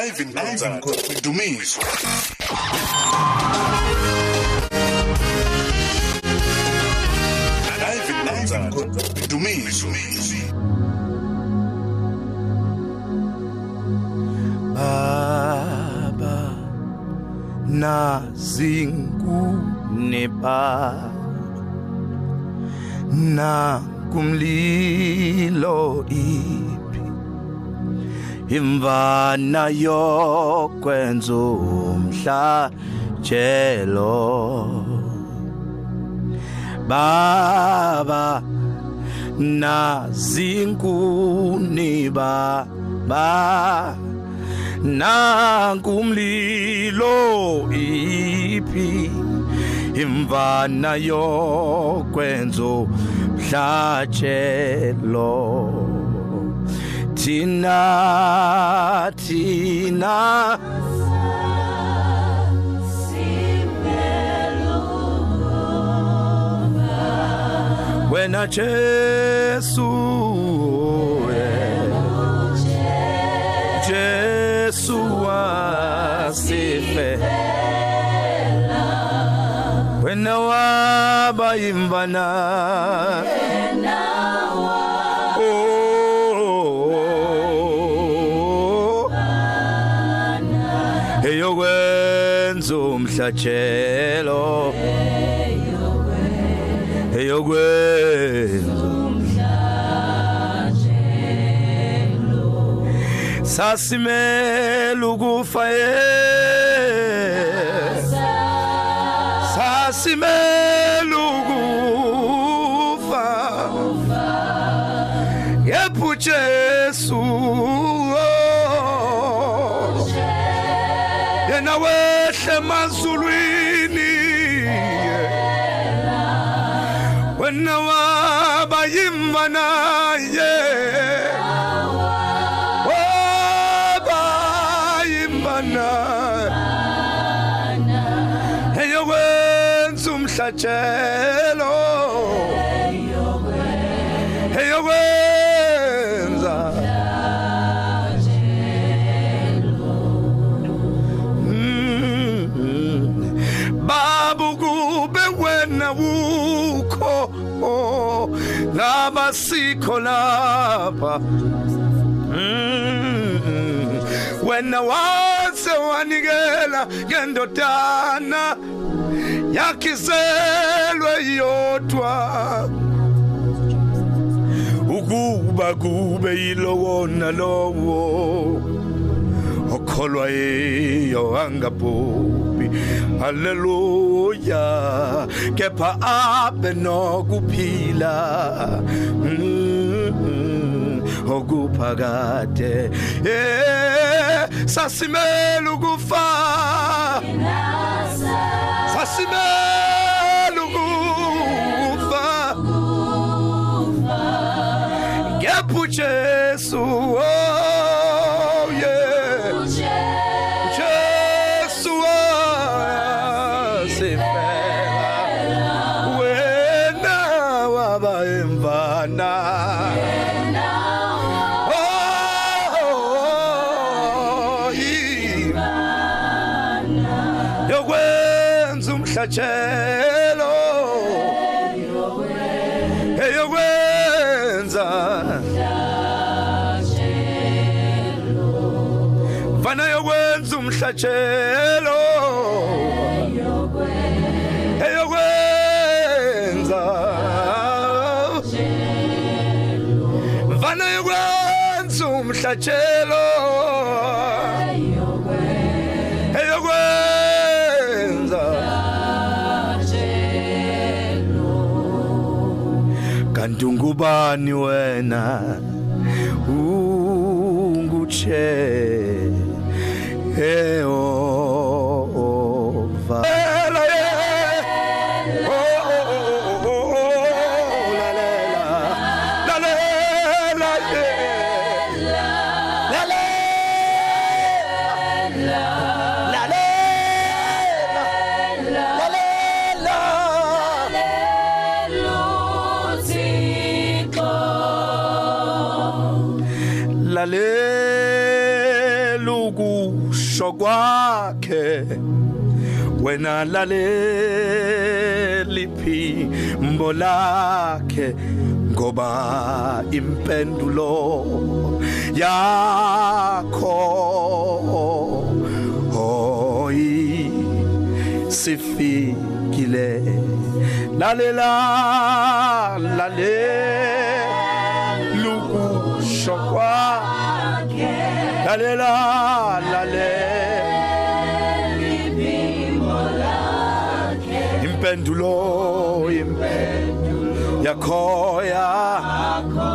Ivan Ivan Dumiso Ivan Ivan Dumiso baba nazingune baba na kumlilo i imvana yokwenza umhla jelo baba nazinkuni baba nankumlilo iphi imvana yokwenzo mhlatshelo thina thina wena Jesu Jesu wasife wena wabayimbana yeah. wenza umhlatshelo eyokwenza umhlatshelo sasimela ukufa sasimela ukufa ngephuthe Jesu oh. emazulwini wena wabayimana ye wabayimana eyokwenza umhlatshelo eyokwenza lapha mm-hmm. wena wase wanikela ngendodana yakhiselwe yodwa ukuba kube yilowona lowo okholwa yiyo angabhubhi haleluya kepha abe nokuphila mm. ngokuphakade eh sasimela ukufa sasimela ukufa ngephu Jesu oh fana yokwenza umhlatshelo eyokwenza fana yokwenza umhlatshelo eyokwenza kanti ungubani wena ungutshela é kwakhe wena laleliphi mbolakhe ngoba impendulo yakho hoyi sifikile lalela lalela lukusho kwakhe lalela impendulo impendulo yakhoya yakho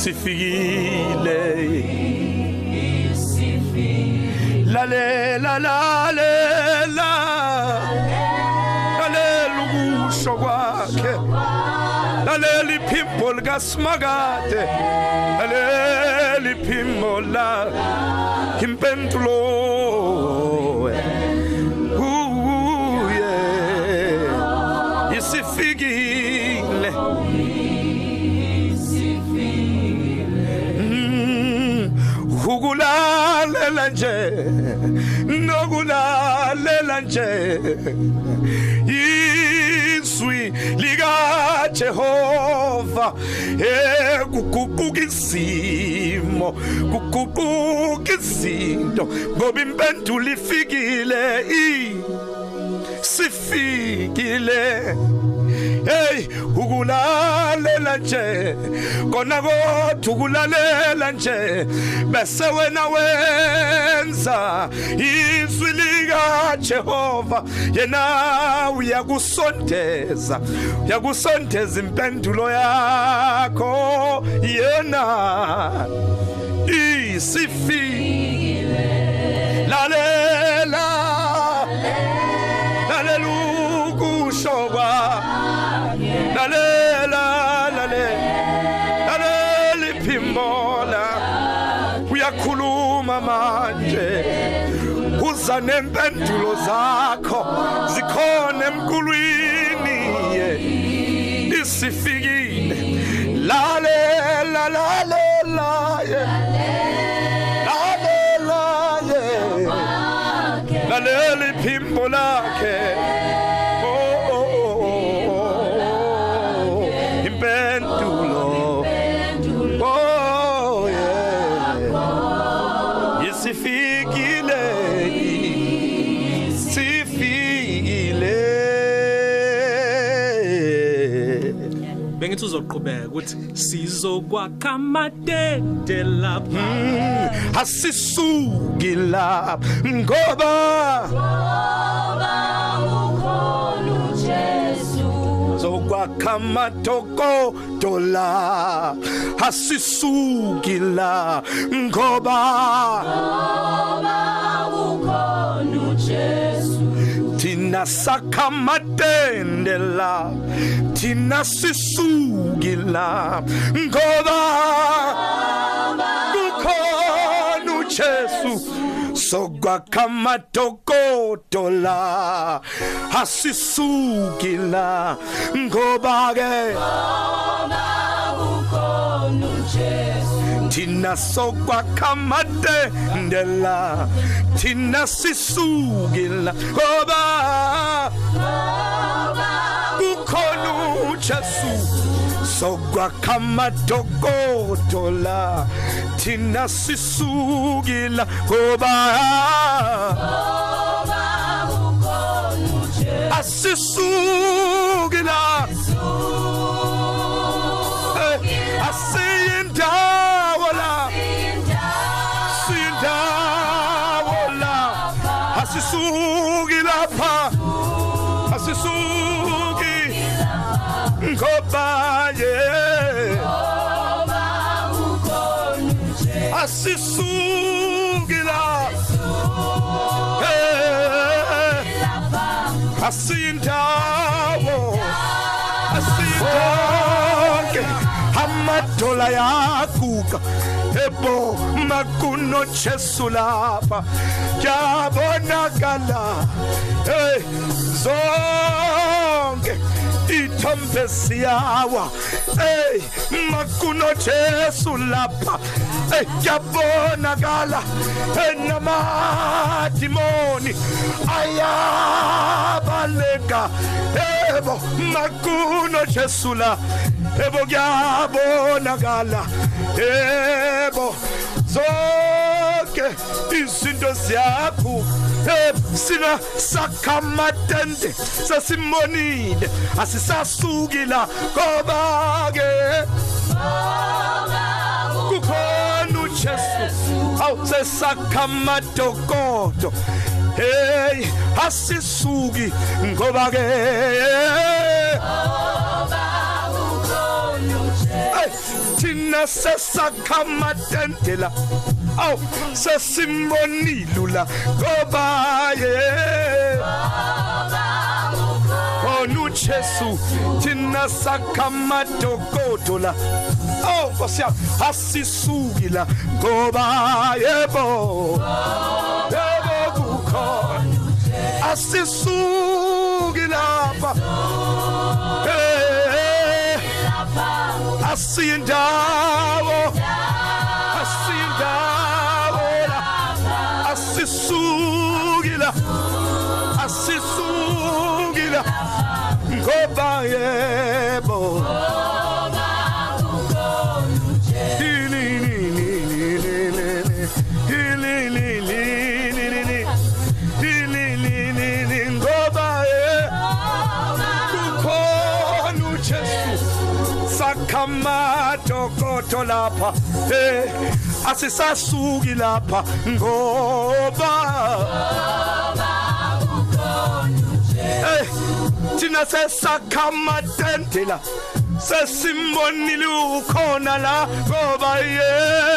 sifikile sifikile lalela lalela lalela ukusho kwakhe lalela iphimbo likaSmakade lalela iphimbo la impendulo ukulalela nje nokulalela nje izwi lika Jehova ekuguquka izimo kuguquka izinto ngoba impendulo ifikile i sifikile hey ukulalela nje kona kodwa ukulalela nje bese wena wenza izwi lika Jehova yena uyakusondeza uyakusondeza impendulo yakho yena isifi yiza nempendulo zakho zikhona emkulwini ye isifikile lalela lalela ngithi uzoqhubeka ukuthi sizokwakha amatende lapha hmm, asisuki lapha ngoba ngoba ukhona uJesu zokwakha amatoko dola asisuki la ngoba ngoba thina sakhamatende la thina sisuki la ngoba kukhona uJesu sokwakhamatokodo la asisuki la ngoba ke ngoba ukhona uJesu thina sokwakha amatendela thina sisukela ngoba kukhona uJesu sokwakha amadokodola thina sisukela ngoba asisukela asisuki lapha asisuki ngoba ye ngoba ukhona nje asisuki la asisuki lapha asindawo adola yaguga ebo makuno Jesu lapha yabonakala hey eh, zonke ithombe siyawa hey eh, makuno Jesu lapha hey eh, yabonakala enamadimoni ayabaleka ebo makuno Jesu lapha yebo kuyabonakala yebo zonke izinto ziyaqhuba eh, sina sakhamatende sasimonile asisasuki la ngoba ke kukhona uJesu awu sesakhamatokodo hey asisuki ngoba ke thina sesakhamatendela aw sesimbonilula ngoba ye onu Jesu thina sakhamadokodola aw basiya asisukila ngoba yebo yebo kukhona asisukila baba asiyindawo asiyindawo asisukila asisukila ngoba yebo khamadokotho lapha eh asisasuki lapha ngoba ngoba ukhona uJesu thina sesakhamatendela sesimbonile ukhona la ngoba yena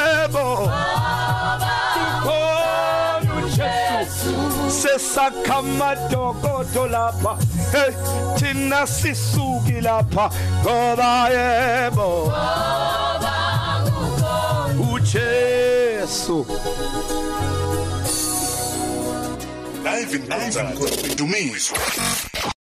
esakha amadokodo lapha hey thina sisuki lapha ngoba yebo ngoba ngukhona uJesu Live in concert, Dumizwa.